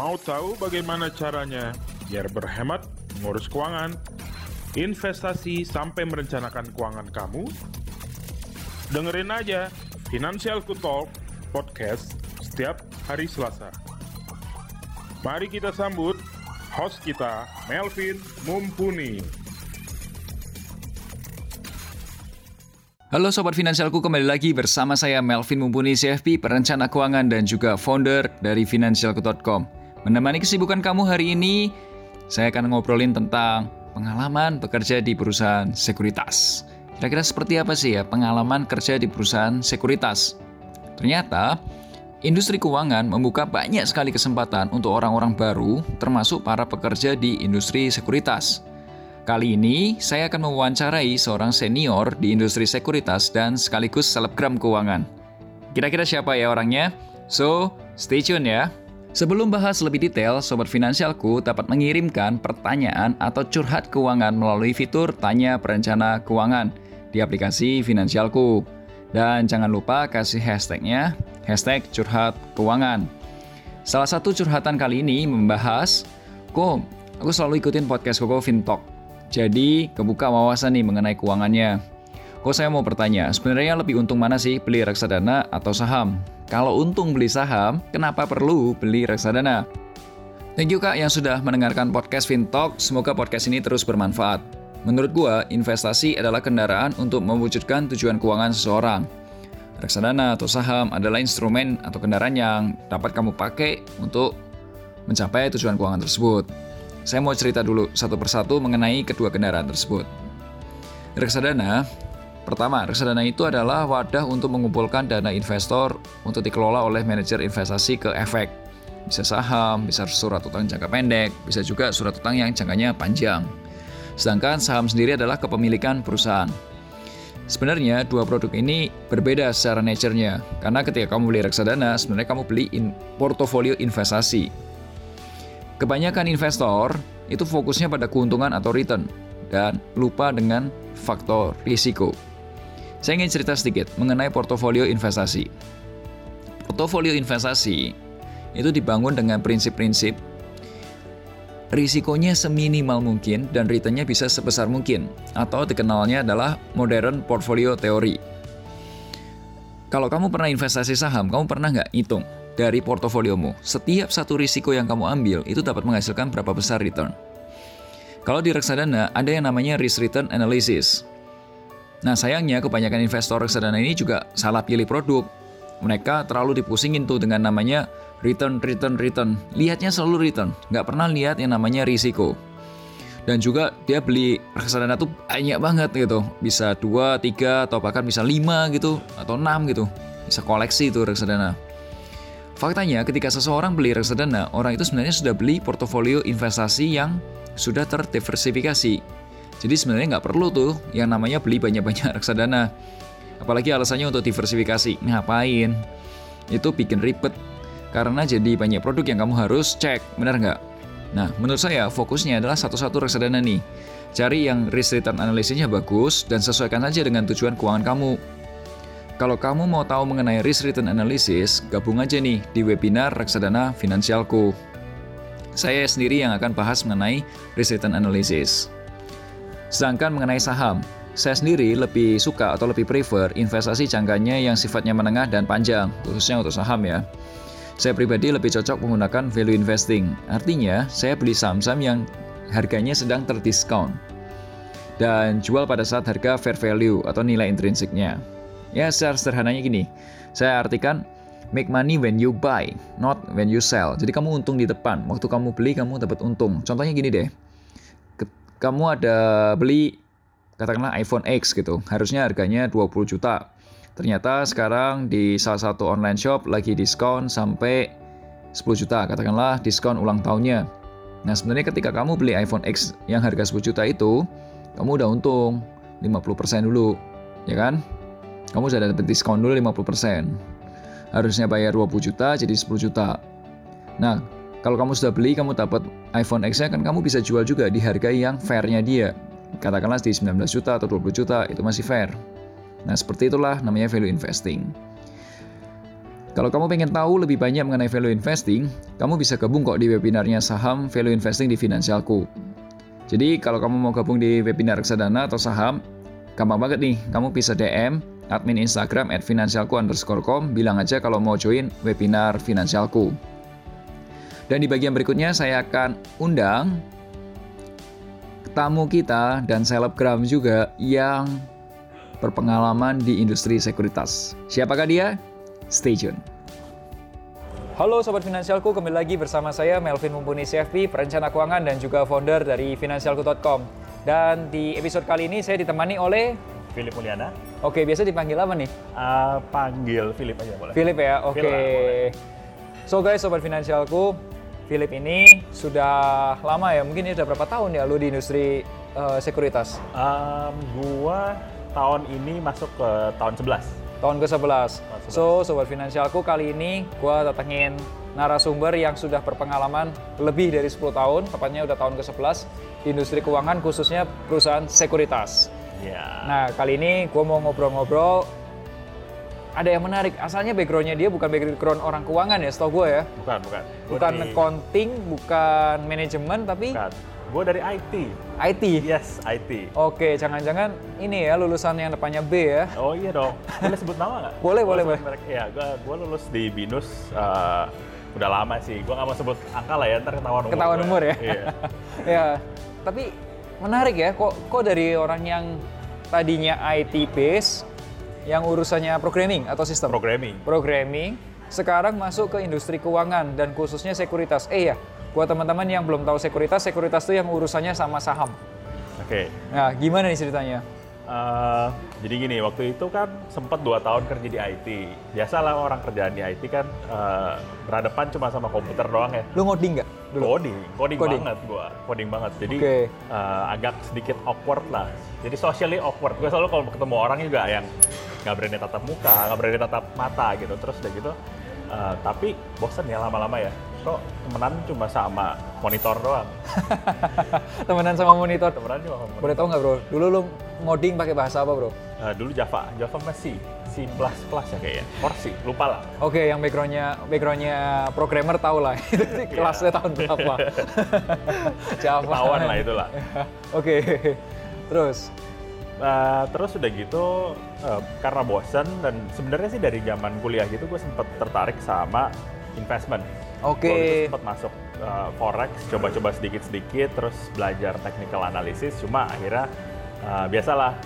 Mau tahu bagaimana caranya biar berhemat mengurus keuangan, investasi sampai merencanakan keuangan kamu? Dengerin aja Financial Talk podcast setiap hari Selasa. Mari kita sambut host kita, Melvin Mumpuni. Halo Sobat Finansialku, kembali lagi bersama saya Melvin Mumpuni CFP, perencana keuangan dan juga founder dari Finansialku.com. Menemani kesibukan kamu hari ini, saya akan ngobrolin tentang pengalaman bekerja di perusahaan sekuritas. Kira-kira seperti apa sih ya pengalaman kerja di perusahaan sekuritas? Ternyata, industri keuangan membuka banyak sekali kesempatan untuk orang-orang baru, termasuk para pekerja di industri sekuritas. Kali ini, saya akan mewawancarai seorang senior di industri sekuritas dan sekaligus selebgram keuangan. Kira-kira siapa ya orangnya? So, stay tune ya. Sebelum bahas lebih detail, Sobat Finansialku dapat mengirimkan pertanyaan atau curhat keuangan melalui fitur Tanya Perencana Keuangan di aplikasi Finansialku. Dan jangan lupa kasih hashtagnya, hashtag curhat keuangan. Salah satu curhatan kali ini membahas, Kok, aku selalu ikutin podcast Koko Fintalk. Jadi, kebuka wawasan nih mengenai keuangannya. Kok saya mau bertanya, sebenarnya lebih untung mana sih beli reksadana atau saham? Kalau untung beli saham, kenapa perlu beli reksadana? Thank you Kak yang sudah mendengarkan podcast Fintalk. Semoga podcast ini terus bermanfaat. Menurut gua, investasi adalah kendaraan untuk mewujudkan tujuan keuangan seseorang. Reksadana atau saham adalah instrumen atau kendaraan yang dapat kamu pakai untuk mencapai tujuan keuangan tersebut. Saya mau cerita dulu satu persatu mengenai kedua kendaraan tersebut. Reksadana, pertama, reksadana itu adalah wadah untuk mengumpulkan dana investor untuk dikelola oleh manajer investasi ke efek. Bisa saham, bisa surat utang jangka pendek, bisa juga surat utang yang jangkanya panjang. Sedangkan saham sendiri adalah kepemilikan perusahaan. Sebenarnya dua produk ini berbeda secara nature-nya, karena ketika kamu beli reksadana, sebenarnya kamu beli in portofolio investasi, Kebanyakan investor itu fokusnya pada keuntungan atau return dan lupa dengan faktor risiko. Saya ingin cerita sedikit mengenai portofolio investasi. Portofolio investasi itu dibangun dengan prinsip-prinsip risikonya seminimal mungkin dan returnnya bisa sebesar mungkin atau dikenalnya adalah modern portfolio theory. Kalau kamu pernah investasi saham, kamu pernah nggak hitung dari portofoliomu. Setiap satu risiko yang kamu ambil itu dapat menghasilkan berapa besar return. Kalau di reksadana ada yang namanya risk return analysis. Nah sayangnya kebanyakan investor reksadana ini juga salah pilih produk. Mereka terlalu dipusingin tuh dengan namanya return, return, return. Lihatnya selalu return, nggak pernah lihat yang namanya risiko. Dan juga dia beli reksadana tuh banyak banget gitu. Bisa 2, 3, atau bahkan bisa 5 gitu, atau 6 gitu. Bisa koleksi itu reksadana. Faktanya, ketika seseorang beli reksadana, orang itu sebenarnya sudah beli portofolio investasi yang sudah terdiversifikasi. Jadi sebenarnya nggak perlu tuh yang namanya beli banyak-banyak reksadana. Apalagi alasannya untuk diversifikasi. Ngapain? Itu bikin ribet. Karena jadi banyak produk yang kamu harus cek, benar nggak? Nah, menurut saya fokusnya adalah satu-satu reksadana nih. Cari yang risk return analisisnya bagus dan sesuaikan saja dengan tujuan keuangan kamu. Kalau kamu mau tahu mengenai risk return analysis, gabung aja nih di webinar Reksadana Finansialku. Saya sendiri yang akan bahas mengenai risk return analysis. Sedangkan mengenai saham, saya sendiri lebih suka atau lebih prefer investasi jangkanya yang sifatnya menengah dan panjang, khususnya untuk saham ya. Saya pribadi lebih cocok menggunakan value investing. Artinya, saya beli saham-saham yang harganya sedang terdiskon dan jual pada saat harga fair value atau nilai intrinsiknya. Ya secara sederhananya gini, saya artikan make money when you buy, not when you sell. Jadi kamu untung di depan, waktu kamu beli kamu dapat untung. Contohnya gini deh, kamu ada beli katakanlah iPhone X gitu, harusnya harganya 20 juta. Ternyata sekarang di salah satu online shop lagi diskon sampai 10 juta, katakanlah diskon ulang tahunnya. Nah sebenarnya ketika kamu beli iPhone X yang harga 10 juta itu, kamu udah untung 50% dulu, ya kan? kamu sudah dapat diskon dulu 50%. Harusnya bayar 20 juta jadi 10 juta. Nah, kalau kamu sudah beli, kamu dapat iPhone X-nya kan kamu bisa jual juga di harga yang fair-nya dia. Katakanlah di 19 juta atau 20 juta, itu masih fair. Nah, seperti itulah namanya value investing. Kalau kamu pengen tahu lebih banyak mengenai value investing, kamu bisa gabung kok di webinarnya saham value investing di Finansialku. Jadi kalau kamu mau gabung di webinar reksadana atau saham, gampang banget nih, kamu bisa DM admin Instagram at finansialku underscore com, bilang aja kalau mau join webinar Finansialku. Dan di bagian berikutnya saya akan undang tamu kita dan selebgram juga yang berpengalaman di industri sekuritas. Siapakah dia? Stay tune. Halo Sobat Finansialku, kembali lagi bersama saya Melvin Mumpuni CFP, perencana keuangan dan juga founder dari Finansialku.com. Dan di episode kali ini saya ditemani oleh Philip Mulyana. Oke, biasa dipanggil apa nih? Uh, panggil Philip aja boleh. Philip ya, oke. Okay. So guys, Sobat Finansialku, Philip ini sudah lama ya, mungkin ini udah berapa tahun ya lu di industri uh, sekuritas? Um, gua tahun ini masuk ke tahun 11 tahun ke-11. So, Sobat Finansialku kali ini gue datengin narasumber yang sudah berpengalaman lebih dari 10 tahun, tepatnya udah tahun ke-11, di industri keuangan khususnya perusahaan sekuritas. Yeah. Nah, kali ini gue mau ngobrol-ngobrol ada yang menarik. Asalnya backgroundnya dia bukan background orang keuangan ya, setahu gue ya. Bukan, bukan. Gua bukan dari... accounting, bukan manajemen, tapi bukan. Gue dari IT. IT? Yes, IT. Oke, jangan-jangan ini ya lulusan yang depannya B ya? Oh iya dong. Boleh sebut nama nggak? boleh, boleh, boleh. Iya, gue, gue lulus di BINUS uh, udah lama sih. Gue nggak mau sebut angka lah ya, ntar ketahuan umur. Ketahuan umur ya? Iya. ya, tapi menarik ya, kok, kok dari orang yang tadinya IT base, yang urusannya programming atau sistem? Programming. Programming, sekarang masuk ke industri keuangan dan khususnya sekuritas. Eh ya, Buat teman-teman yang belum tahu sekuritas, sekuritas itu yang urusannya sama saham. Oke. Okay. Nah, gimana nih ceritanya? Uh, jadi gini, waktu itu kan sempat dua tahun kerja di IT. Biasalah orang kerjaan di IT kan uh, berhadapan cuma sama komputer doang ya. Lu ngoding nggak? Coding, coding, coding banget gua, coding banget. Jadi okay. uh, agak sedikit awkward lah. Jadi socially awkward. Gue selalu kalau ketemu orang juga yang nggak berani tatap muka, nggak berani tatap mata gitu. Terus udah gitu, uh, tapi bosan ya lama-lama ya kok temenan cuma sama monitor doang. temenan sama monitor. Temenan cuma monitor. Boleh tau nggak bro? Dulu lu ngoding pakai bahasa apa bro? Uh, dulu Java, Java masih C++ ya kayaknya, or C, lupa lah. Oke, okay, yang backgroundnya backgroundnya programmer tau lah, itu iya. kelasnya tahun berapa? Java. Tahuan lah itulah. Oke, okay. terus? Uh, terus udah gitu uh, karena bosen dan sebenarnya sih dari zaman kuliah gitu gue sempet tertarik sama investment Oke. Okay. sempat masuk uh, forex, coba-coba sedikit-sedikit, terus belajar technical analysis. Cuma akhirnya uh, biasalah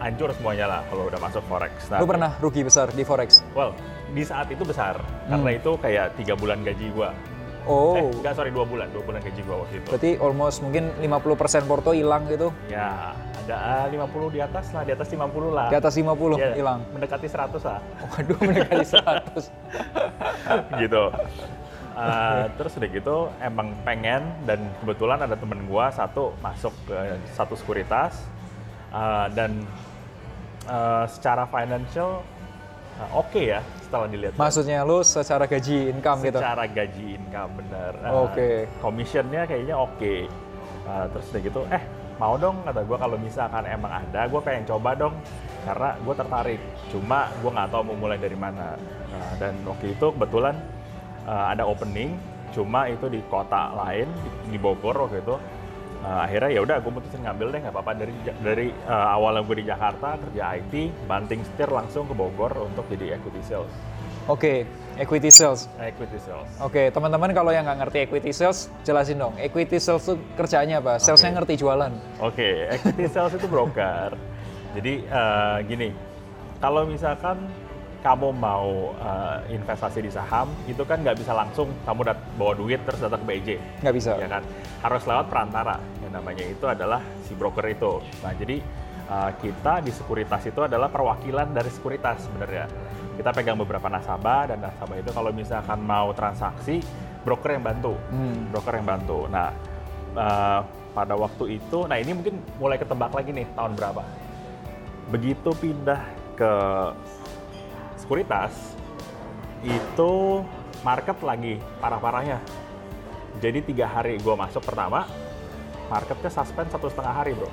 hancur semuanya lah kalau udah masuk forex. Nah, Lu pernah rugi besar di forex? Well, di saat itu besar hmm. karena itu kayak tiga bulan gaji gua. Oh. Eh, enggak sorry dua bulan, dua bulan gaji gua waktu itu. Berarti almost mungkin 50% porto hilang gitu? Ya, ada 50 ah, di atas lah, di atas 50 lah. Di atas 50 ya, hilang. Mendekati 100 lah. Waduh, mendekati 100. gitu. Uh, terus udah gitu emang pengen dan kebetulan ada temen gua satu masuk ke satu sekuritas uh, dan uh, secara financial uh, oke okay ya setelah dilihat. Maksudnya lu secara gaji income secara gitu? Secara gaji income bener. Uh, oke. Okay. Commissionnya kayaknya oke. Okay. Uh, terus udah gitu, eh mau dong kata gue kalau misalkan emang ada gue pengen coba dong. Karena gue tertarik cuma gue nggak tahu mau mulai dari mana. Nah, dan waktu itu kebetulan uh, ada opening cuma itu di kota lain di, Bogor waktu itu. Uh, akhirnya ya udah gue mutusin ngambil deh nggak apa-apa. Dari dari uh, awalnya gue di Jakarta kerja IT banting setir langsung ke Bogor untuk jadi equity sales. Oke, okay, equity sales. Equity sales. Oke, okay, teman-teman kalau yang nggak ngerti equity sales, jelasin dong. Equity sales itu kerjanya apa? Salesnya okay. ngerti jualan. Oke, okay, equity sales itu broker. Jadi uh, gini, kalau misalkan kamu mau uh, investasi di saham, itu kan nggak bisa langsung kamu dat bawa duit terus datang ke BJ. Nggak bisa. Ya kan? Harus lewat perantara. Yang namanya itu adalah si broker itu. Nah, jadi uh, kita di sekuritas itu adalah perwakilan dari sekuritas sebenarnya. Kita pegang beberapa nasabah dan nasabah itu kalau misalkan mau transaksi, broker yang bantu. Hmm. Broker yang bantu. Nah, uh, pada waktu itu, nah ini mungkin mulai ketebak lagi nih tahun berapa. Begitu pindah ke sekuritas itu market lagi parah-parahnya. Jadi tiga hari gue masuk pertama, marketnya suspend satu setengah hari bro.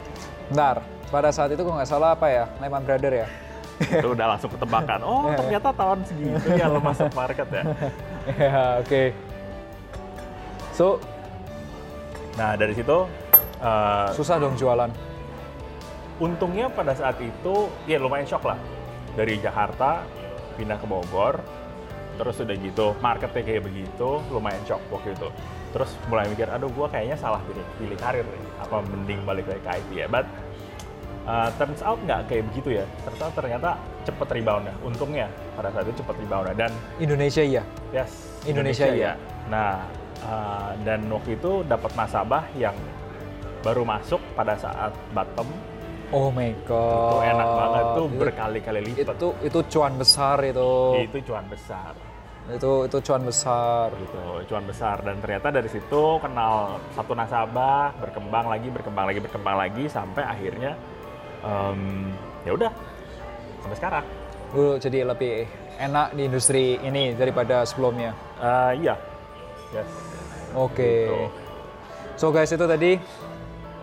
Bentar, pada saat itu gue nggak salah apa ya, Lehman Brother ya? itu udah langsung ketebakan. Oh ternyata tahun segitu ya lo masuk market ya. Ya, oke. So, Nah dari situ eh, susah dong jualan. untungnya pada saat itu ya lumayan shock lah dari Jakarta pindah ke Bogor terus udah gitu marketnya kayak begitu lumayan shock waktu itu terus mulai mikir aduh gua kayaknya salah pilih pilih karir nih apa mending balik lagi ke IT ya but uh, turns out nggak kayak begitu ya turns out ternyata cepet rebound ya untungnya pada saat itu cepet rebound dan Indonesia iya. yes Indonesia, iya. nah uh, dan waktu itu dapat nasabah yang baru masuk pada saat bottom Oh my itu god. enak banget tuh Itu- berkali-kali lipat Itu itu cuan besar itu. itu cuan besar Itu itu cuan besar. gitu cuan besar dan ternyata dari situ kenal satu nasabah berkembang lagi berkembang lagi berkembang lagi sampai akhirnya em, ya udah sampai sekarang Gue jadi lebih enak di industri ini daripada sebelumnya. Eh, iya yes Oke. Gitu. So guys itu tadi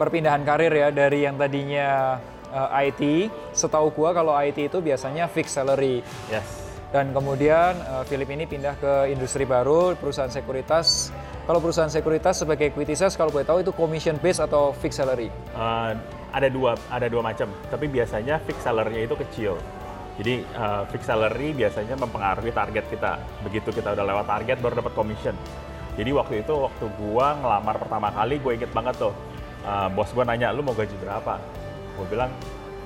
perpindahan karir ya dari yang tadinya uh, IT. Setahu gua kalau IT itu biasanya fixed salary yes dan kemudian uh, Philip ini pindah ke industri baru perusahaan sekuritas. Kalau perusahaan sekuritas sebagai equity sales kalau boleh tahu itu commission based atau fixed salary. Eh, ada dua ada dua macam. Tapi biasanya fix salary itu kecil. Jadi eh, fix salary biasanya mempengaruhi target kita. Begitu kita udah lewat target baru dapat commission. Jadi waktu itu waktu gua ngelamar pertama kali gue inget banget tuh. Eh, bos gua nanya lu mau gaji berapa? Gue bilang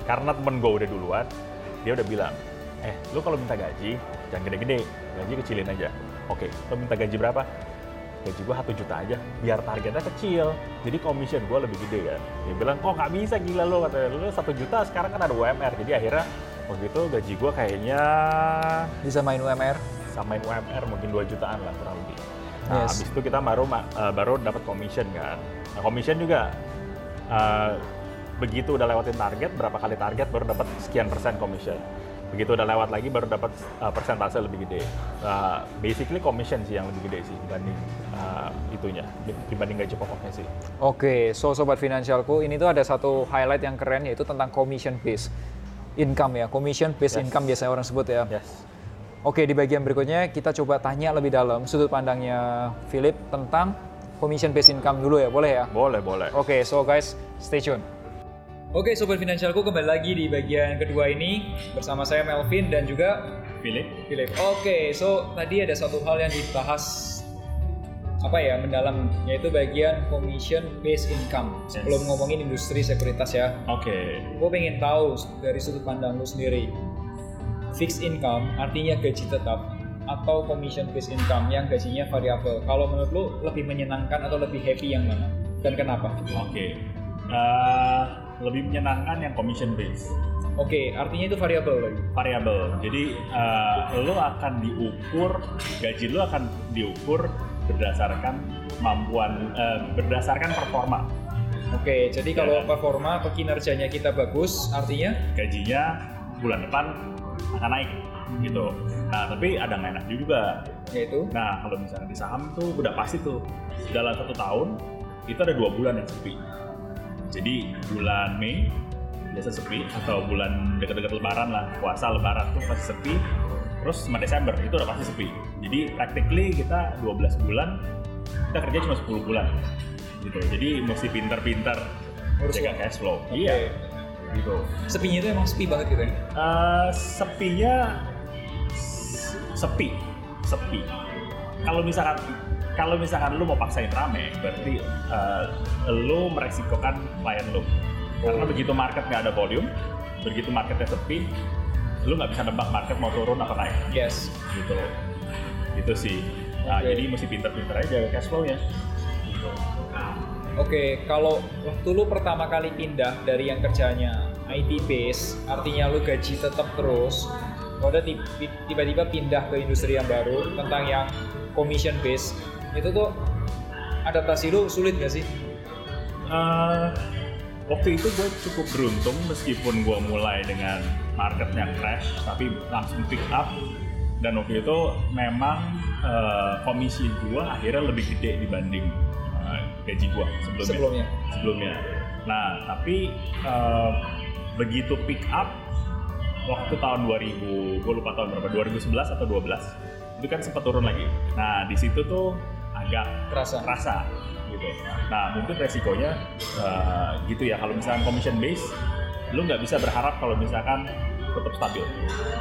karena temen gue udah duluan. Dia udah bilang eh lu kalau minta gaji jangan gede-gede. Gaji kecilin aja. Oke lu minta gaji berapa gaji gue satu juta aja biar targetnya kecil. Jadi commission gue lebih gede kan. Dia bilang kok nggak bisa gila lo katanya. Lu satu juta sekarang kan ada UMR jadi akhirnya waktu itu gaji gue kayaknya Bisa main UMR. samain UMR mungkin 2 jutaan lah kurang lebih. Nah Yes. habis itu kita baru eh, baru dapat commission kan. Nah commission juga eh, begitu udah lewatin target berapa kali target baru dapat sekian persen commission begitu udah lewat lagi baru dapat eh, persentase lebih gede Nah, basically commission sih yang lebih gede sih dibanding eh, itunya dibanding gaji pokoknya sih Oke, so sobat finansialku, ini tuh ada satu highlight yang keren yaitu tentang commission based income ya. Commission based Yes. income biasanya orang sebut ya. yes Oke, di bagian berikutnya kita coba tanya lebih dalam sudut pandangnya Philip tentang commission based income dulu ya, boleh ya? boleh boleh Oke, so guys, stay tune. Oke, sobat finansialku kembali lagi di bagian kedua ini bersama saya Melvin dan juga Philip Philip. Oke, so tadi ada satu hal yang dibahas apa ya mendalam yaitu bagian commission based income. Sebelum ngomongin industri sekuritas ya, oke gue pengen tahu dari sudut pandang lu sendiri. Fixed income artinya gaji tetap atau commission based income yang gajinya variabel. Kalau menurut lu lebih menyenangkan atau lebih happy yang mana? Dan kenapa? oke Eh, lebih menyenangkan yang commission based Oke, artinya itu variabel lagi. variabel. Jadi uh, lo akan diukur gaji lo akan diukur berdasarkan kemampuan uh, berdasarkan performa. Oke, jadi kalau Ya. performa atau kinerjanya kita bagus, artinya Gajinya bulan depan akan naik gitu. Nah, tapi ada nggak enak juga. yaitu Nah, kalau misalnya di saham tuh udah pasti tuh dalam satu tahun itu ada dua bulan yang sepi. Jadi bulan Mei biasa sepi atau bulan dekat-dekat Lebaran lah, puasa Lebaran tuh pasti sepi. Terus sama Desember itu udah pasti sepi. Jadi practically kita 12 bulan kita kerja cuma 10 bulan gitu. Jadi mesti pintar-pintar jaga uang. cash flow. Oke. Iya. Gitu. sepinya itu emang sepi banget gitu ya. Eh, sepinya sepi sepi kalau misalkan kalau misalkan lu mau paksain rame berarti eh, lu meresikokan klien lu. Karena begitu market nggak ada volume begitu marketnya sepi lu nggak bisa nebak market mau turun atau naik. Yes. gitu itu sih. Nah, jadi mesti pinter-pinter aja jaga cash flow ya gitu. Oke, kalau waktu lu pertama kali pindah dari yang kerjanya IT base, artinya lu gaji tetap terus, udah ti- ti- tiba-tiba pindah ke industri yang baru tentang yang commission base, itu tuh adaptasi lu sulit gak sih? Eh, waktu itu gue cukup beruntung meskipun gue mulai dengan marketnya crash tapi langsung pick up dan waktu itu memang eh, komisi gue akhirnya lebih gede dibanding eh, gaji gue sebelumnya. Sebelumnya. sebelumnya. Nah tapi eh, begitu pick up waktu tahun 2000, gue lupa tahun berapa, 2011 atau 12 itu kan sempat turun lagi. Nah di situ tuh agak Kerasa. kerasa gitu. Nah mungkin resikonya eh, gitu ya kalau misalkan commission base, lu nggak bisa berharap kalau misalkan tetap stabil.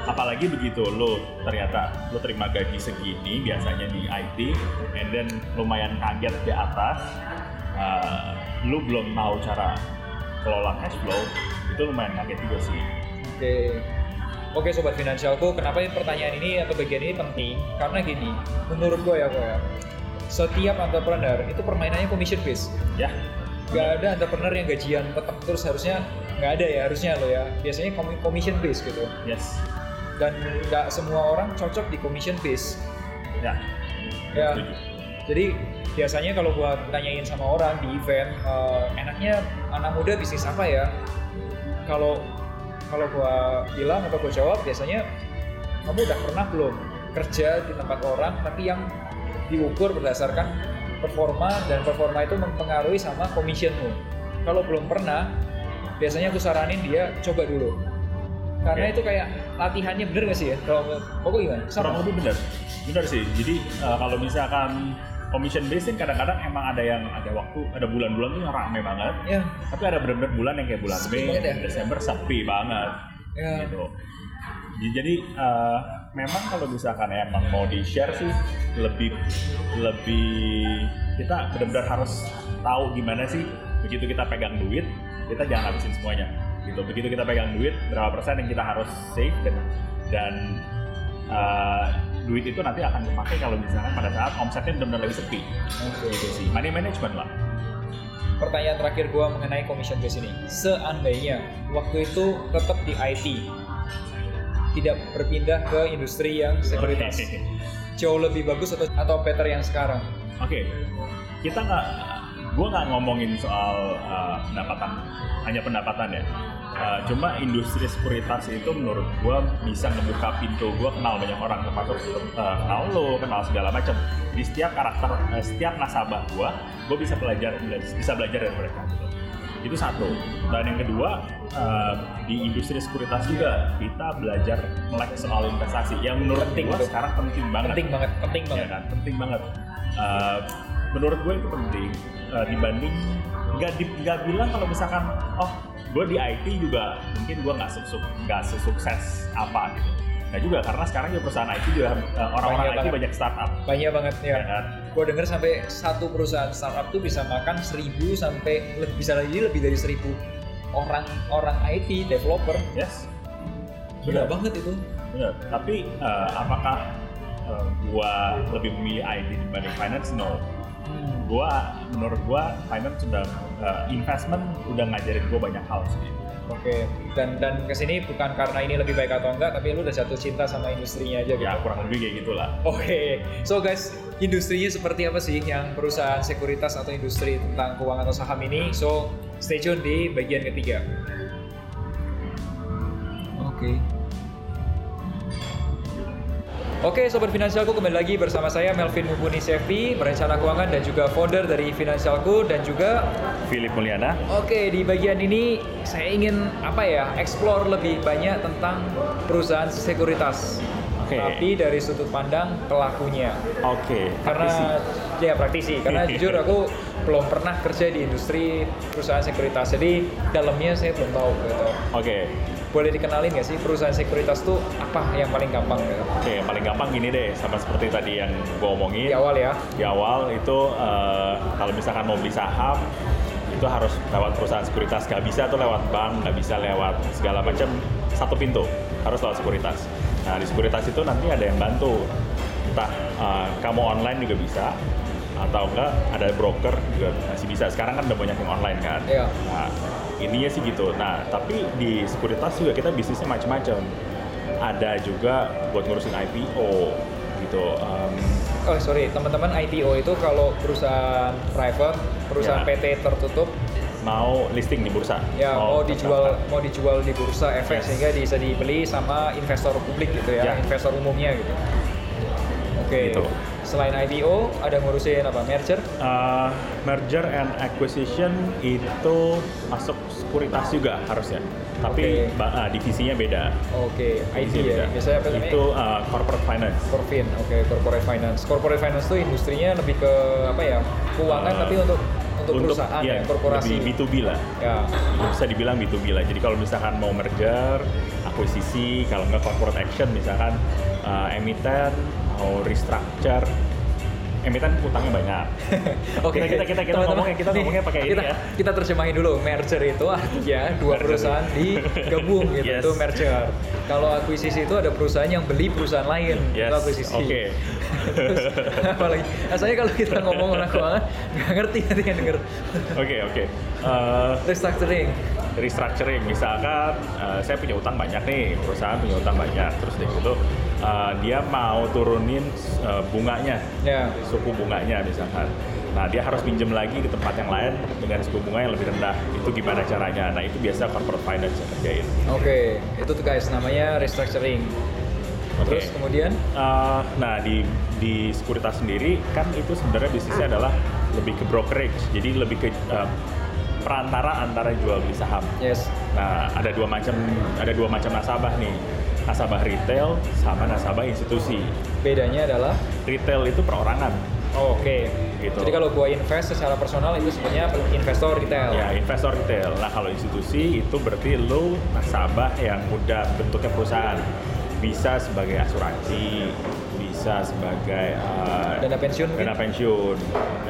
Apalagi begitu lu ternyata lu terima gaji segini biasanya di IT, and then lumayan kaget di atas, eh, lu belum tahu cara kelola cash flow, itu lumayan kaget juga sih. Oke. Oke sobat finansialku, kenapa ini pertanyaan ini atau bagian ini penting? Karena gini, menurut gue ya gue ya, setiap entrepreneur itu permainannya commission based. Ya, Gak ada entrepreneur yang gajian tetap terus harusnya nggak ada ya harusnya lo ya. Biasanya commission based gitu. yes, Dan nggak semua orang cocok di commission based. ya, Ya. setuju. Jadi biasanya kalau gua tanyain sama orang di event, eh, enaknya anak muda bisnis apa ya? Kalau kalau gua bilang atau gua jawab biasanya kamu udah pernah belum kerja di tempat orang tapi yang diukur berdasarkan performa dan performa itu mempengaruhi sama commissionmu. Kalau belum pernah, biasanya aku saranin dia coba dulu. Karena Oke. itu kayak latihannya bener gak sih ya? Kalau kok gimana? kurang lebih benar benar sih jadi uh, kalau misalkan commission based kadang-kadang emang ada yang ada waktu ada bulan-bulan tuh yang rame banget Ya, tapi ada benar-benar bulan yang kayak bulan Sepi Mei ya? Desember sepi banget ya. gitu Jadi- jadi uh, memang kalau misalkan emang mau di share sih lebih lebih kita benar-benar harus tahu gimana sih begitu kita pegang duit kita jangan habisin semuanya. Gitu. Begitu kita pegang duit berapa persen yang kita harus save dan dan uh, duit itu nanti akan dipakai kalau misalkan pada saat omsetnya benar-benar lagi sepi. Oke. gitu sih. Money management lah. Pertanyaan terakhir gua mengenai commission base ini. Seandainya waktu itu tetap di IT, tidak berpindah ke industri yang sekuritas, jauh lebih bagus atau atau better yang sekarang? Oke, kita nggak, gue nggak ngomongin soal uh, pendapatan, hanya pendapatan ya. Uh, cuma industri sekuritas itu menurut gue bisa ngebuka pintu gue kenal banyak orang termasuk uh, kenal lo, kenal segala macam. Di setiap karakter, uh, setiap nasabah gue, gue bisa belajar bisa belajar dari mereka. Gitu. Itu satu. Dan yang kedua uh, di industri sekuritas juga kita belajar melek soal investasi yang menurut Penting gue sekarang penting banget Penting banget, penting ya banget. kan penting banget Uh, menurut gue itu penting uh, dibanding nggak di, nggak bilang kalau misalkan oh gue di IT juga mungkin gue nggak sesuk nggak sesukses apa gitu Nah juga karena sekarang juga perusahaan IT juga orang-orang Banyak IT banget. banyak startup Banyak banget ya. ya kan Gue denger sampai satu perusahaan startup tuh bisa makan 1000 sampai bisa lagi lebih dari 1000 orang orang IT developer. yes Gila banget itu. benar tapi uh, apakah uh, gua lebih memilih IT dibanding finance no Hmm. gua menurut gua finance sudah uh, investment udah ngajarin gua banyak hal sih Oke, dan dan ke sini bukan karena ini lebih baik atau enggak, tapi lu udah jatuh cinta sama industrinya aja gitu. ya kurang lebih kayak gitulah Oke, so guys, industrinya seperti apa sih yang perusahaan sekuritas atau industri tentang keuangan atau saham ini? So, stay tune di bagian ketiga. Oke. Oke, sobat finansialku kembali lagi bersama saya Melvin Mumpuni Sevi, perencana keuangan dan juga founder dari Finansialku dan juga Philip Mulyana Oke, di bagian ini saya ingin apa ya, explore lebih banyak tentang perusahaan sekuritas. Oke. Tapi dari sudut pandang pelakunya. Oke, Karena ya praktisi, karena jujur aku belum pernah kerja di industri perusahaan sekuritas. Jadi dalamnya saya belum tahu gitu. Oke, Boleh dikenalin nggak sih perusahaan sekuritas tuh apa yang paling gampang gitu? oke yang paling gampang gini deh, sama seperti tadi yang gue omongin Di awal ya. Di awal itu eh, kalau misalkan mau beli saham itu harus lewat perusahaan sekuritas, nggak bisa tuh lewat bank, nggak bisa lewat segala macam satu pintu, harus lewat sekuritas. Nah di sekuritas itu nanti ada yang bantu, entah eh, kamu online juga bisa, atau enggak ada broker juga masih bisa. Sekarang kan udah banyak yang online kan. Iya. Nah, ininya sih gitu. Nah, tapi di sekuritas juga kita bisnisnya macam-macam. Ada juga buat ngurusin IPO gitu. Em, Oh sorry, teman-teman IPO itu kalau perusahaan private, perusahaan Ya. PT tertutup, mau listing di bursa. ya mau dijual terdaftar. mau dijual di bursa efek Yes. sehingga bisa dibeli sama investor publik gitu ya, Ya. investor umumnya gitu. Oke. Gitu. Selain IPO, ada ngurusin apa? Merger? Uh, merger and acquisition itu masuk sekuritas juga harusnya. Tapi Oke. ba- ah, divisinya beda. Oke, IT Divisinya ya. beda. Biasanya apa namanya? Itu uh, corporate finance. Corfin, oke, corporate finance. Corporate finance tuh industrinya lebih ke apa ya? Keuangan Uh, tapi untuk untuk, perusahaan iya, ya, korporasi. Lebih B2B lah. Ya. Bisa dibilang B2B lah. Jadi kalau misalkan mau merger, akuisisi, kalau nggak corporate action misalkan uh, emiten mau restructure, emiten utangnya banyak. Oke, Kita- kita- kita- kita ngomongnya- kita ngomongnya pakai ini ya. Kita terjemahin dulu, merger itu artinya dua Merger. perusahaan digabung gitu, Yes. itu merger. Kalau akuisisi itu ada perusahaan yang beli perusahaan lain, Yes, itu akuisisi. oke. Terus, apalagi, asalnya kalau kita ngomong orang keuangan, nggak ngerti nanti yang denger. Oke oke. Uh, Restructuring, restructuring misalkan uh, saya punya utang banyak nih perusahaan punya utang banyak terus deh gitu uh, dia mau turunin uh, bunganya. Ya. suku bunganya misalkan. Nah dia harus pinjam lagi di tempat yang lain dengan suku bunga yang lebih rendah. Itu gimana caranya? Nah itu biasa corporate finance yang kerjain. Oke, itu tuh guys namanya restructuring. Oke. Terus kemudian, Uh, nah di di sekuritas sendiri kan itu sebenarnya bisnisnya adalah lebih ke brokerage. Jadi lebih ke uh, perantara antara jual beli saham. Yes, Nah, ada dua macam ada dua macam nasabah nih. Nasabah retail sama nasabah institusi. bedanya adalah Retail itu perorangan. Oh, Oke, Gitu. Jadi kalau gua invest secara personal itu sebenarnya investor retail. Ya, investor retail. Nah, kalau institusi itu berarti lo nasabah yang udah bentuknya perusahaan. Bisa sebagai asuransi, bisa sebagai uh, Dana pensiun dana mungkin? pensiun,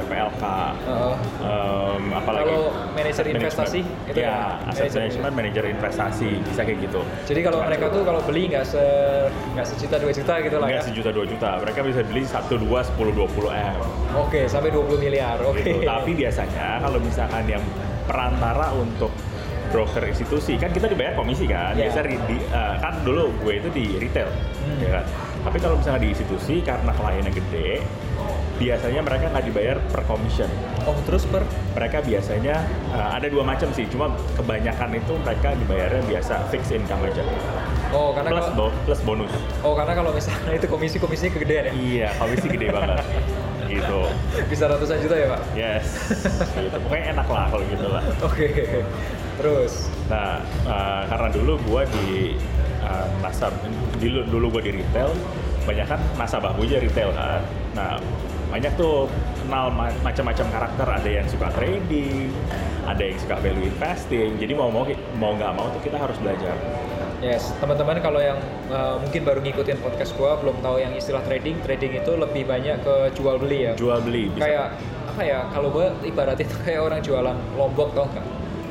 PLK. Heeh. Um, apalagi Kalau manajer investasi, itu ya, ya, asset manajer- management, manajer investasi bisa kayak gitu. Jadi kalau mereka tuh kalau beli nggak se nggak sejuta dua juta gitu lah ya. Enggak sejuta dua juta, mereka bisa beli satu dua sepuluh dua puluh m. Oke, sampai 20 miliar. Oke. gitu. Tapi biasanya kalau misalkan yang perantara untuk broker institusi kan kita dibayar komisi kan. Iya. Biasa di, eh, kan dulu gue itu di retail, Hmm. ya kan. Tapi kalau misalnya di institusi karena kliennya gede, biasanya mereka nggak dibayar per commission. Oh, terus per Mereka biasanya eh, ada dua macam sih, cuma kebanyakan itu mereka dibayarnya biasa fixed income aja. Oh, karena Plus kalau, bo- plus bonus. oh karena kalau misalnya itu komisi-komisinya kegedean ya. Iya, komisi gede banget. gitu. Bisa ratusan juta ya, Pak? Yes. gitu. Pokoknya enak lah kalau gitu lah. Oke. Terus Nah, uh, karena dulu gua di uh, nasab, dulu, dulu gua di retail, banyak kan nasabah gue aja retail kan. Nah, banyak tuh kenal ma- macam-macam karakter. Ada yang suka trading, ada yang suka value investing. Jadi mau mau mau nggak mau tuh kita harus belajar. Yes, teman-teman kalau yang uh, mungkin baru ngikutin podcast gua belum tahu yang istilah trading, trading itu lebih banyak ke jual beli ya. Jual beli bisa. Kayak apa ya? Kalau gua ibaratnya itu kayak orang jualan lombok tau nggak?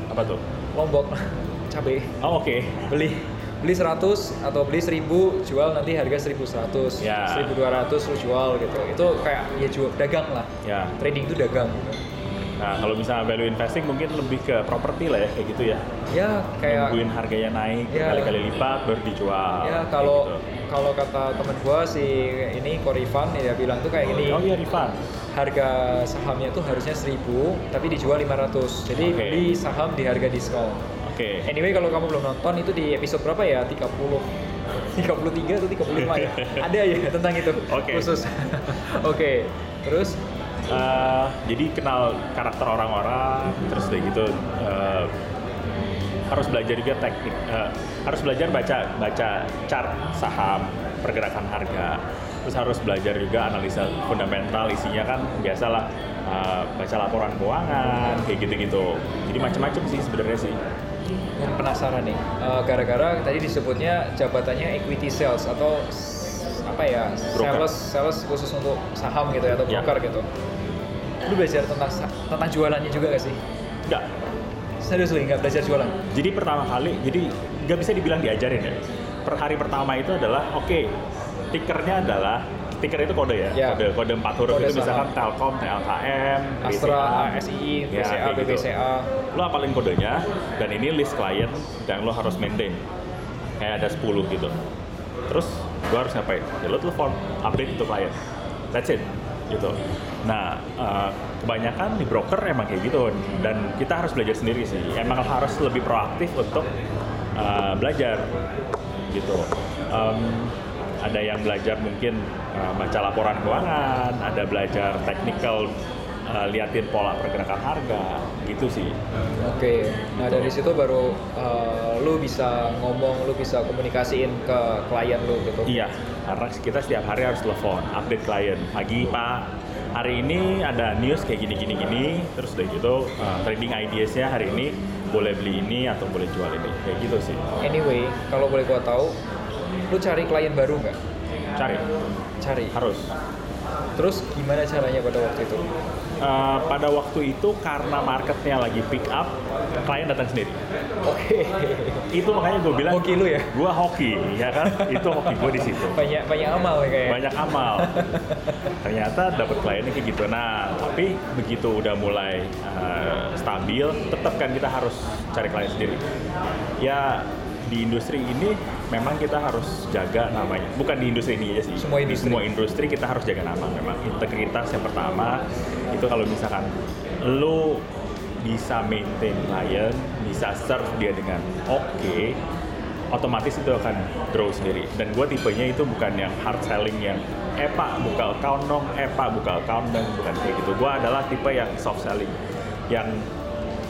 apa tuh? Lombok cabe. Oh, oke. Beli beli 100 atau beli 1000 jual nanti harga 1100 Ya. 1200 lu jual gitu itu kayak ya jual dagang lah Ya. trading itu dagang gitu. Nah, kalau misalnya value investing mungkin lebih ke properti lah ya kayak gitu ya. ya kayak Nungguin harganya naik Ya. kali-kali lipat baru dijual. ya kalau gitu. kalau kata temen gua si ini Korifan ya bilang tuh kayak gini Oh iya Rifan. harga sahamnya tuh harusnya 1000 tapi dijual 500 jadi Oke. beli saham di harga diskon Oke. anyway kalau kamu belum nonton itu di episode berapa ya 30 33 atau 35 ya ada ya tentang itu Oke. khusus oke terus Eh, jadi kenal karakter orang-orang, terus kayak gitu. eh, harus belajar juga teknik, eh, harus belajar baca baca chart saham, pergerakan harga. Terus harus belajar juga analisa fundamental isinya kan biasalah eh, baca laporan keuangan kayak gitu-gitu. Jadi macam-macam sih sebenarnya sih. Yang penasaran nih eh, gara-gara tadi disebutnya jabatannya equity sales atau apa ya Broker. sales sales khusus untuk saham gitu ya atau Ya. broker gitu lu belajar tentang tentang jualannya juga gak sih Enggak. serius lu nggak belajar jualan Jadi pertama kali, jadi nggak bisa dibilang diajarin ya. Per hari pertama itu adalah, oke, tickernya adalah, ticker itu kode ya, Ya. kode kode empat huruf Kode itu misalkan. Telkom, TLKM, Astra, BCA. ASI, Ya, BCA, kayak gitu. BBCA Lo apalin kodenya, dan ini list klien yang lo harus maintain. Kayak ada 10 gitu. Terus gue harus ngapain? Ya lo telepon, update itu klien. That's it. Gitu. Nah, eh, kebanyakan di broker emang kayak gitu. Dan kita harus belajar sendiri sih. Emang harus lebih proaktif untuk eh, belajar. Gitu. Em, ada yang belajar mungkin uh, baca laporan keuangan, ada belajar technical uh, liatin pola pergerakan harga gitu sih. Oke, nah dari situ baru uh, lu bisa ngomong, lu bisa komunikasiin ke klien lu gitu. Iya, karena kita setiap hari harus telepon, update klien. Pagi Pak, hari ini ada news kayak gini gini gini, terus udah gitu uh, trading ideas-nya hari ini boleh beli ini atau boleh jual ini, kayak gitu sih. Anyway, kalau boleh gua tahu, lu cari klien baru nggak? Cari, Cari. harus. Terus gimana caranya pada waktu itu? Uh, pada waktu itu karena marketnya lagi pick up, klien datang sendiri. Oke. Itu makanya gue bilang Hoki lu ya? Gue hoki, ya kan? Itu hoki gue di situ. Banyak banyak amal ya kayak. Banyak amal. Ternyata dapat kliennya kayak gitu. Nah, tapi begitu udah mulai uh, stabil, tetap kan kita harus cari klien sendiri. Ya di industri ini memang kita harus jaga namanya. Bukan di industri ini aja sih. Semua industri. Di semua industri kita harus jaga nama memang. Integritas yang pertama itu kalau misalkan lo bisa maintain klien, bisa serve dia dengan oke, otomatis itu akan grow sendiri. Dan gue tipenya itu bukan yang hard selling yang eh pak buka account dong, eh pak buka account dong, bukan kayak gitu. Gue adalah tipe yang soft selling, yang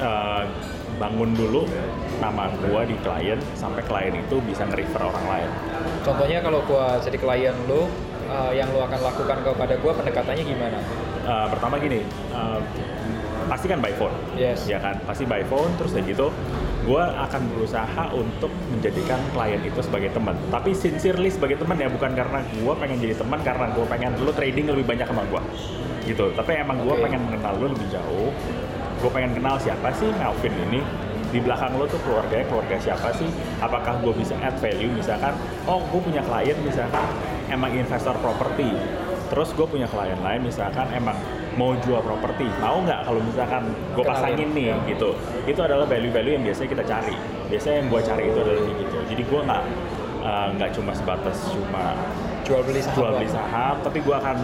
uh, bangun dulu nama gue di klien sampai klien itu bisa nge-refer orang lain. Contohnya kalau gua jadi klien lu, uh, yang lu akan lakukan kepada gua pendekatannya gimana? Uh, pertama gini, uh, pasti kan by phone, Yes. ya kan, pasti by phone. Terus dari gitu, gue akan berusaha untuk menjadikan klien itu sebagai teman. Tapi sincerely sebagai teman ya, bukan karena gue pengen jadi teman, karena gue pengen lu trading lebih banyak sama gue, gitu. Tapi emang gue Oke. pengen mengenal lu lebih jauh. Gue pengen kenal siapa sih Melvin ini. Di belakang lo tuh keluarganya keluarga siapa sih? Apakah gue bisa add value? Misalkan, oh gue punya klien misalkan emang investor properti. Terus gue punya klien lain misalkan emang mau jual properti, mau nggak kalau misalkan gue pasangin nih gitu. Itu adalah value-value yang biasanya kita cari. Biasanya yang gue cari itu adalah gitu. Jadi gue nggak eh, nggak cuma sebatas cuma Jual beli saham. jual beli saham, tapi gue akan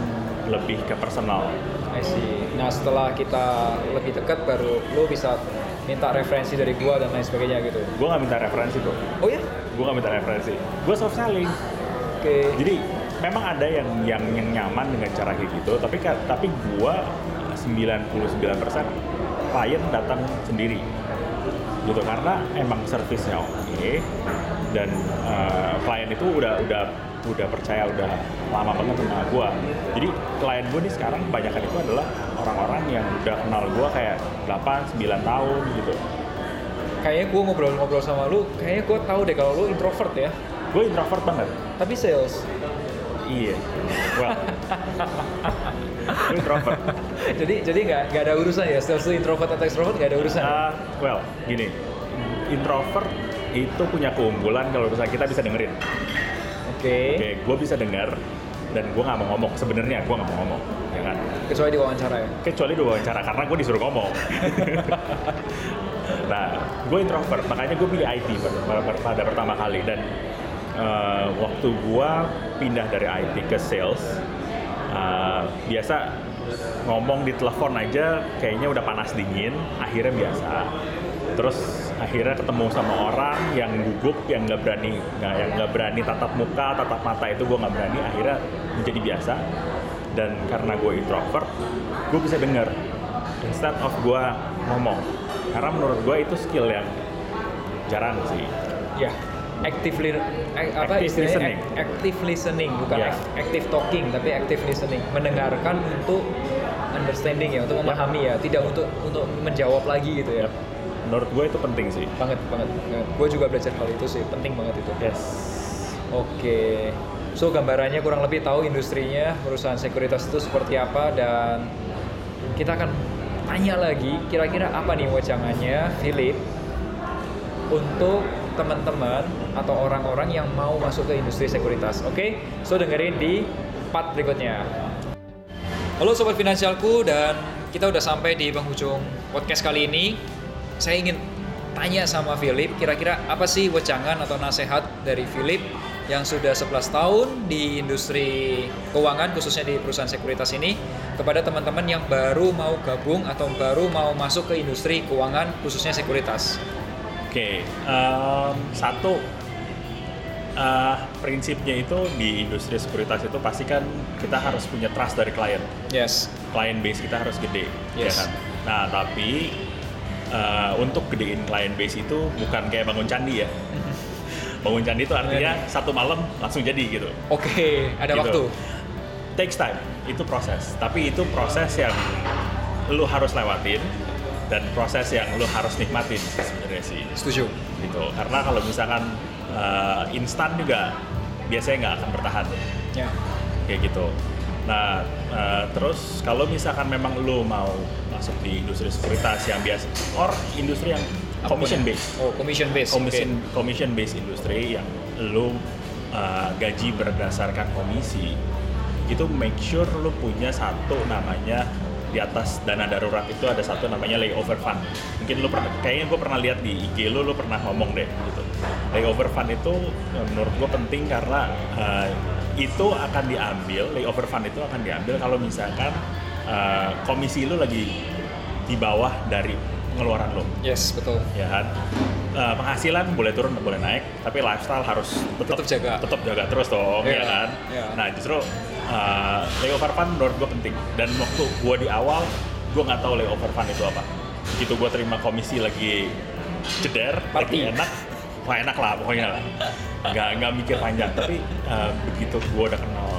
lebih ke personal. I see. Nah setelah kita lebih dekat baru lu bisa minta referensi dari gua dan lain sebagainya gitu. Gue nggak minta referensi bro, Oh ya? gue nggak minta referensi. Gue soft selling. Oke. Jadi memang ada yang yang yang nyaman dengan cara kayak gitu, tapi tapi gua 99% klien datang sendiri. Gitu karena emang servisnya oke dan eh, klien itu udah udah udah percaya udah lama banget sama gua. Jadi klien gue nih sekarang kebanyakan itu adalah orang-orang yang udah kenal gua kayak 8 9 tahun gitu. Kayaknya gua ngobrol-ngobrol sama lu, kayaknya gua tahu deh kalau lu introvert ya. Gue introvert banget. Tapi sales. Iya. Well. gue introvert. jadi jadi nggak nggak ada urusan ya sales lu introvert atau extrovert nggak ada urusan. Uh, well, gini, introvert itu punya keunggulan kalau misalnya kita bisa dengerin. Oke. Oke, gue bisa dengar dan gue nggak mau ngomong. Sebenarnya gue nggak mau ngomong, ya kan? Kecuali di wawancara ya. Kecuali di wawancara karena gue disuruh ngomong. nah, gue introvert, makanya gue pilih IT pada, pada, pada pertama kali dan uh, waktu gue pindah dari IT ke sales, uh, biasa ngomong di telepon aja kayaknya udah panas dingin, akhirnya biasa. Terus akhirnya ketemu sama orang yang gugup, yang nggak berani, nggak yang nggak berani tatap muka, tatap mata itu gue nggak berani. Akhirnya menjadi biasa. Dan karena gue introvert, gue bisa denger instead of gue ngomong. Karena menurut gue itu skill yang jarang sih. Ya. Active li- ac- apa Active listening. Ac- active listening bukan ac- active talking tapi active listening mendengarkan untuk understanding ya untuk memahami ya tidak untuk untuk menjawab lagi gitu ya Yap. Menurut gue itu penting sih. banget banget, gue juga belajar hal itu sih penting banget itu Yes. Oke, so gambarannya kurang lebih tahu industrinya, perusahaan sekuritas itu seperti apa dan kita akan tanya lagi kira-kira apa nih wajangannya Philip untuk teman-teman atau orang-orang yang mau masuk ke industri sekuritas. Oke, so dengerin di part berikutnya. Halo sobat finansialku dan kita udah sampai di penghujung podcast kali ini. Saya ingin tanya sama Philip kira-kira apa sih wejangan atau nasihat dari Philip yang sudah 11 tahun di industri keuangan khususnya di perusahaan sekuritas ini kepada teman-teman yang baru mau gabung atau baru mau masuk ke industri keuangan khususnya sekuritas. Oke, em, satu eh, prinsipnya itu di industri sekuritas itu pasti kan kita harus punya trust dari klien. Yes. Client base kita harus gede, ya Yes. kan? Nah, tapi eh, untuk gedein client base itu bukan kayak bangun candi ya. bangun candi itu artinya satu malam langsung jadi gitu. Oke, ada Gitu. waktu. Takes time, itu proses. Tapi itu proses yang lu harus lewatin dan proses yang lu harus nikmatin sebenarnya sih Setuju. gitu karena kalau misalkan uh, instan juga biasanya nggak akan bertahan Ya. kayak gitu nah uh, terus kalau misalkan memang lu mau masuk di industri sekuritas yang biasa or industri yang commission ya. based Oh, commission based. commission Oke. commission based industri yang lu uh, gaji berdasarkan komisi itu make sure lu punya satu namanya di atas dana darurat itu ada satu namanya layover fund mungkin lu pernah kayaknya gue pernah lihat di IG lu lu pernah ngomong deh gitu layover fund itu menurut gue penting karena uh, itu akan diambil layover fund itu akan diambil kalau misalkan uh, komisi lu lagi di bawah dari pengeluaran lo Yes, betul. ya kan Eh, penghasilan boleh turun boleh naik tapi lifestyle harus tetap Tetap jaga. tetap jaga terus dong Iya, ya kan iya. nah justru eh, layover fund menurut gue penting dan waktu gue di awal gue nggak tahu layover fund itu apa begitu gue terima komisi lagi ceder Party. lagi enak wah enak lah pokoknya lah nggak nggak mikir panjang tapi eh, begitu gue udah kenal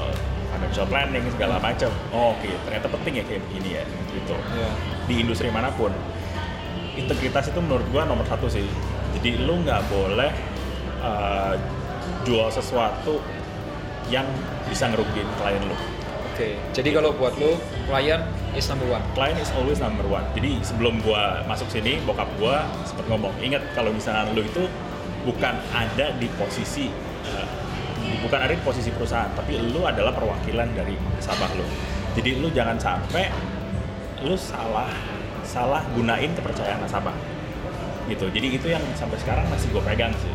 financial planning segala macam oh, oke ternyata penting ya kayak begini ya gitu Ya. di industri mana pun integritas itu menurut gua nomor satu sih jadi lu nggak boleh uh, jual sesuatu yang bisa ngerugiin klien lu Oke. Jadi kalau buat lo, klien is number one. klien is always number one jadi sebelum gua masuk sini bokap gua sempat ngomong ingat kalau misalnya lu itu bukan ada di posisi uh, bukan ada di posisi perusahaan tapi lu adalah perwakilan dari nasabah lu. Jadi lu jangan sampai lu salah salah gunain kepercayaan nasabah. Gitu. Jadi itu yang sampai sekarang masih gue pegang sih.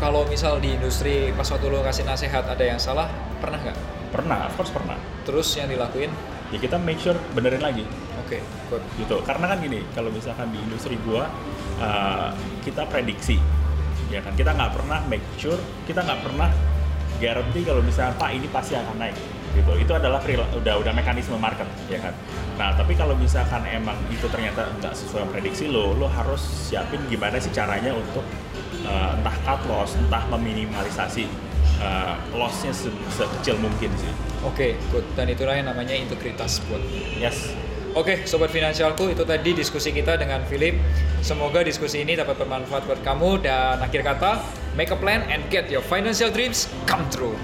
Kalau misal di industri pas waktu lo kasih nasihat ada yang salah, pernah nggak? pernah of course pernah. Terus yang dilakuin? ya kita make sure benerin lagi. Oke, good. gitu. Karena kan gini kalau misalkan di industri gua uh, kita prediksi ya kan? Kita nggak pernah make sure kita nggak pernah guarantee kalau misalnya pak ini pasti akan naik gitu. Itu adalah udah udah mekanisme market ya kan? Nah tapi kalau misalkan emang itu ternyata nggak sesuai prediksi lo lo harus siapin gimana sih caranya untuk uh, entah cut loss entah meminimalisasi uh, lossnya se- sekecil mungkin sih. Oke, good. Dan itulah yang namanya integritas buat yes Oke, sobat finansialku, itu tadi diskusi kita dengan Philip. Semoga diskusi ini dapat bermanfaat buat kamu dan akhir kata, make a plan and get your financial dreams come true.